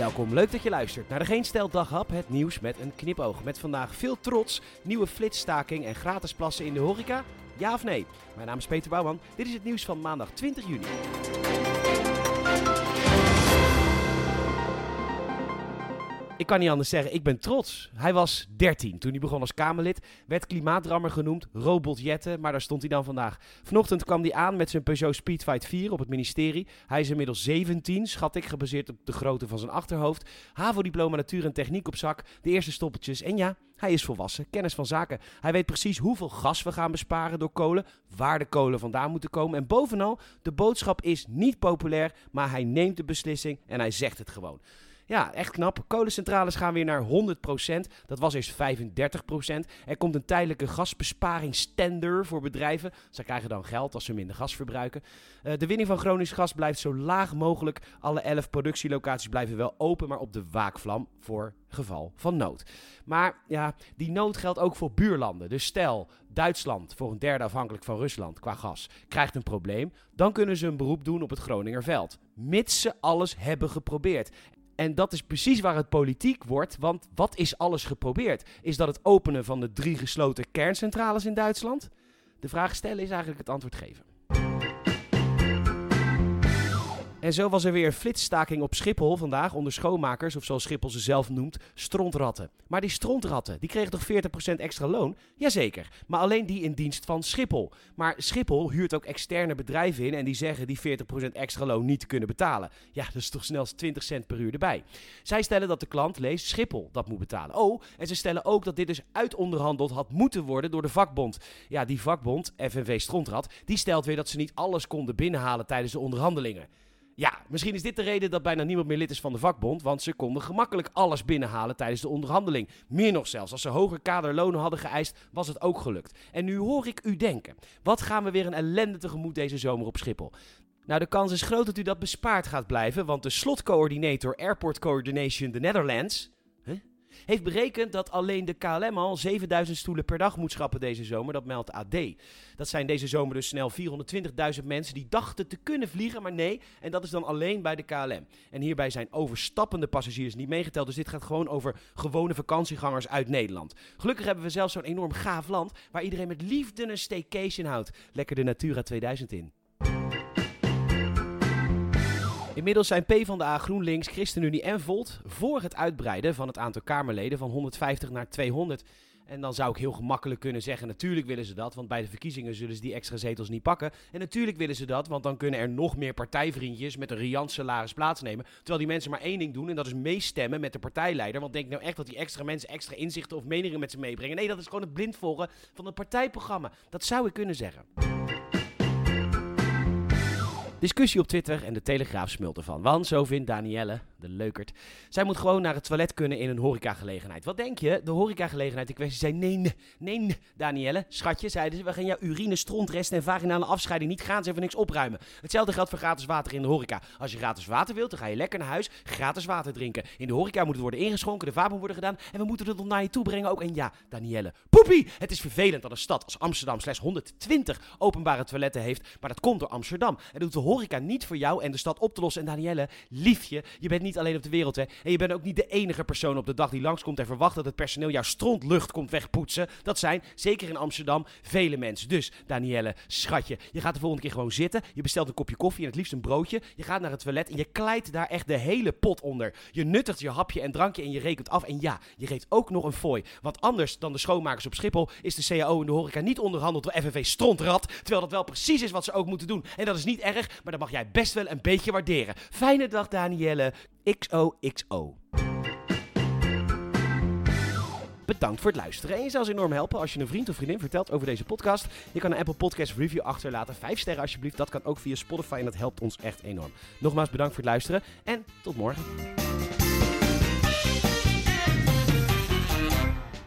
Welkom, leuk dat je luistert naar de Geen Stel Daghap, het nieuws met een knipoog. Met vandaag veel trots, nieuwe flitsstaking en gratis plassen in de horeca. Ja of nee? Mijn naam is Peter Bouwman. Dit is het nieuws van maandag 20 juni. Ik kan niet anders zeggen, ik ben trots. Hij was 13 toen hij begon als Kamerlid, werd klimaatdrammer genoemd, robot Jetten, maar daar stond hij dan vandaag. Vanochtend kwam hij aan met zijn Peugeot Speedfight 4 op het ministerie. Hij is inmiddels 17, schat ik, gebaseerd op de grootte van zijn achterhoofd. HAVO-diploma natuur en techniek op zak, de eerste stoppeltjes en ja, hij is volwassen, kennis van zaken. Hij weet precies hoeveel gas we gaan besparen door kolen, waar de kolen vandaan moeten komen. En bovenal, de boodschap is niet populair, maar hij neemt de beslissing en hij zegt het gewoon. Ja, echt knap. Kolencentrales gaan weer naar 100%. Dat was eerst 35%. Er komt een tijdelijke gasbesparingstender voor bedrijven. Ze krijgen dan geld als ze minder gas verbruiken. Uh, de winning van Gronings gas blijft zo laag mogelijk. Alle 11 productielocaties blijven wel open, maar op de waakvlam voor geval van nood. Maar ja, die nood geldt ook voor buurlanden. Dus stel, Duitsland, voor een derde afhankelijk van Rusland qua gas, krijgt een probleem. Dan kunnen ze een beroep doen op het Groningerveld. Mits ze alles hebben geprobeerd. En dat is precies waar het politiek wordt. Want wat is alles geprobeerd? Is dat het openen van de drie gesloten kerncentrales in Duitsland? De vraag stellen is eigenlijk het antwoord geven. En zo was er weer een flitsstaking op Schiphol vandaag onder schoonmakers, of zoals Schiphol ze zelf noemt, strontratten. Maar die strontratten, die kregen toch 40% extra loon? Jazeker, maar alleen die in dienst van Schiphol. Maar Schiphol huurt ook externe bedrijven in en die zeggen die 40% extra loon niet te kunnen betalen. Ja, dat is toch snel 20 cent per uur erbij. Zij stellen dat de klant, leest Schiphol, dat moet betalen. Oh, en ze stellen ook dat dit dus uitonderhandeld had moeten worden door de vakbond. Ja, die vakbond, FNV Strontrat, die stelt weer dat ze niet alles konden binnenhalen tijdens de onderhandelingen. Ja, misschien is dit de reden dat bijna niemand meer lid is van de vakbond, want ze konden gemakkelijk alles binnenhalen tijdens de onderhandeling. Meer nog zelfs, als ze hoger kaderlonen hadden geëist, was het ook gelukt. En nu hoor ik u denken, wat gaan we weer een ellende tegemoet deze zomer op Schiphol? Nou, de kans is groot dat u dat bespaard gaat blijven, want de slotcoördinator Airport Coordination the Netherlands, heeft berekend dat alleen de KLM al 7000 stoelen per dag moet schrappen deze zomer. Dat meldt AD. Dat zijn deze zomer dus snel 420.000 mensen die dachten te kunnen vliegen, maar nee. En dat is dan alleen bij de KLM. En hierbij zijn overstappende passagiers niet meegeteld. Dus dit gaat gewoon over gewone vakantiegangers uit Nederland. Gelukkig hebben we zelfs zo'n enorm gaaf land waar iedereen met liefde een staycation houdt. Lekker de Natura 2000 in. Inmiddels zijn PvdA, GroenLinks, ChristenUnie en Volt voor het uitbreiden van het aantal Kamerleden van 150 naar 200. En dan zou ik heel gemakkelijk kunnen zeggen: natuurlijk willen ze dat, want bij de verkiezingen zullen ze die extra zetels niet pakken. En natuurlijk willen ze dat, want dan kunnen er nog meer partijvriendjes met een riant salaris plaatsnemen. Terwijl die mensen maar één ding doen en dat is meestemmen met de partijleider. Want denk nou echt dat die extra mensen extra inzichten of meningen met ze meebrengen? Nee, dat is gewoon het blind volgen van het partijprogramma. Dat zou ik kunnen zeggen. Discussie op Twitter en de Telegraaf smult ervan. Want zo vindt Danielle, de leukert, zij moet gewoon naar het toilet kunnen in een horecagelegenheid. Wat denk je? De horecagelegenheid in kwestie zei nee, nee, Danielle, schatje, zeiden ze, we gaan jouw urine, strontresten en vaginale afscheiding niet gaan ze even niks opruimen. Hetzelfde geldt voor gratis water in de horeca. Als je gratis water wilt, dan ga je lekker naar huis, gratis water drinken. In de horeca moet het worden ingeschonken, de vaat worden gedaan en we moeten het dan naar je toe brengen ook. En ja, Danielle, poepie! Het is vervelend dat een stad als Amsterdam slechts 120 openbare toiletten heeft, maar dat komt door Amsterdam. En doet de horeca niet voor jou en de stad op te lossen. En Danielle, liefje, je bent niet alleen op de wereld, hè. En je bent ook niet de enige persoon op de dag die langskomt en verwacht dat het personeel jouw strontlucht komt wegpoetsen. Dat zijn, zeker in Amsterdam, vele mensen. Dus, Danielle, schatje, je gaat de volgende keer gewoon zitten. Je bestelt een kopje koffie en het liefst een broodje. Je gaat naar het toilet en je klijt daar echt de hele pot onder. Je nuttigt je hapje en drankje en je rekent af. En ja, je geeft ook nog een fooi. Want anders dan de schoonmakers op Schiphol is de CAO in de horeca niet onderhandeld door FNV Strontrat. Terwijl dat wel precies is wat ze ook moeten doen. En dat is niet erg, maar dat mag jij best wel een beetje waarderen. Fijne dag, Danielle. XOXO. Bedankt voor het luisteren. En je zou ons enorm helpen als je een vriend of vriendin vertelt over deze podcast. Je kan een Apple Podcast review achterlaten. Vijf sterren alsjeblieft. Dat kan ook via Spotify en dat helpt ons echt enorm. Nogmaals bedankt voor het luisteren en tot morgen.